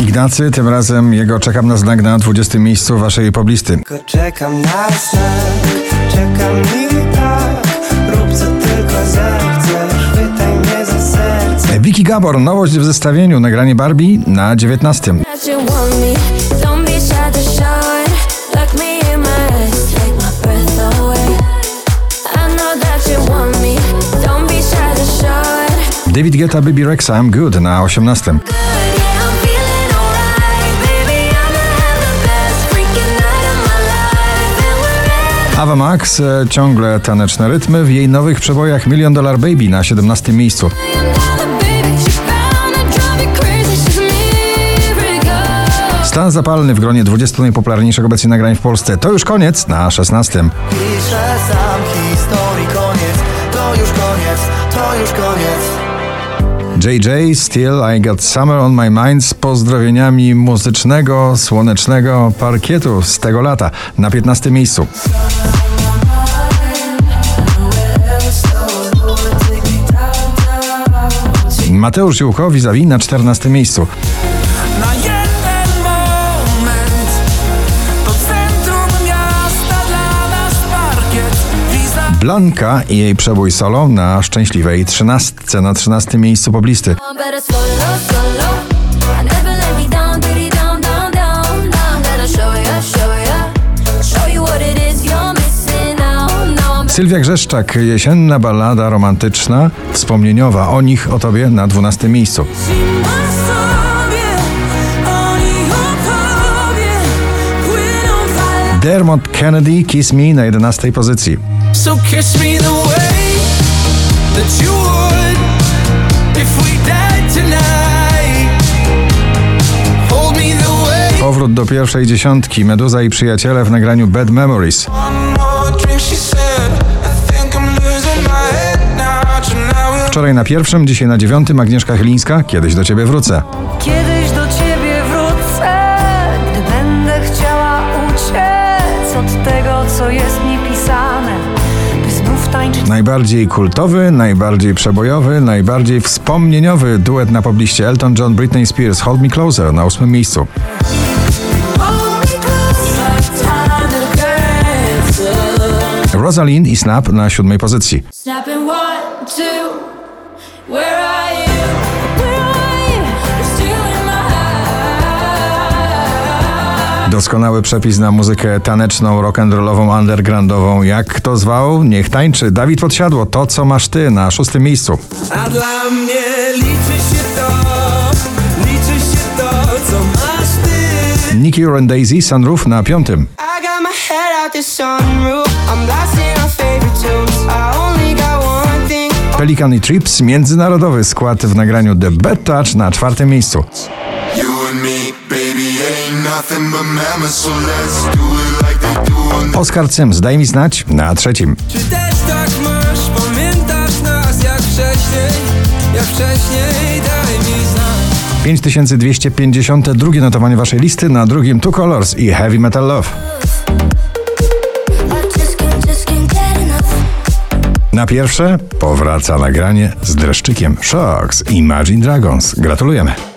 Ignacy, tym razem jego czekam na znak na 20 miejscu waszej poblisty. Czekam na znak, czekam i tak Rób co tylko zechcesz, chwytaj mnie za serce Vicky Gabor, nowość w zestawieniu, nagranie Barbie na 19. that you want me. Don't be shy to show it. Look me in my eyes, take my breath away. I know that you want me. Don't be shy to show it. David Guetta, Baby Rexa, I'm Good na 18. Ava Max, e, ciągle taneczne rytmy w jej nowych przebojach Million Dollar Baby na 17 miejscu. Stan zapalny w gronie 20 najpopularniejszych obecnie nagrań w Polsce. To już koniec na 16. Piszę sam historii koniec To już koniec, to już koniec JJ, Still I Got Summer on My Mind z pozdrowieniami muzycznego, słonecznego parkietu z tego lata na 15 miejscu. Mateusz Ziółko, vis na 14 miejscu. Blanka i jej przebój solo na szczęśliwej 13 na 13 miejscu poblisty. Sylwia Grzeszczak, jesienna ballada romantyczna, wspomnieniowa o nich, o tobie na 12 miejscu. Dermot Kennedy, Kiss Me na 11 pozycji. So kiss me the way That you would If we died tonight Hold me the way Powrót do pierwszej dziesiątki, Meduza i przyjaciele w nagraniu Bad Memories. Wczoraj na pierwszym, dzisiaj na dziewiątym Agnieszka Chylińska, kiedyś do ciebie wrócę. Kiedyś od tego, co jest. Najbardziej kultowy, najbardziej przebojowy, najbardziej wspomnieniowy duet na pobliście Elton John, Britney Spears, Hold Me Closer na ósmym miejscu. Rosalind i Snap na siódmej pozycji. Doskonały przepis na muzykę taneczną, rock'n'rollową, undergroundową. Jak kto zwał, niech tańczy. Dawid Podsiadło, to co masz ty na szóstym miejscu. A dla mnie liczy się to Liczy się to, co masz ty Nicky Daisy, Sunroof na piątym. Pelikan i Trips, międzynarodowy skład w nagraniu The Bad Touch na czwartym miejscu. Oskar Cyms, daj mi znać na trzecim. Czy też tak masz? Pamiętasz nas jak wcześniej? Jak wcześniej? Daj mi znać 5252 notowanie waszej listy, na drugim Two Colors i Heavy Metal Love. Na pierwsze powraca nagranie z dreszczykiem Shocks Imagine Dragons. Gratulujemy.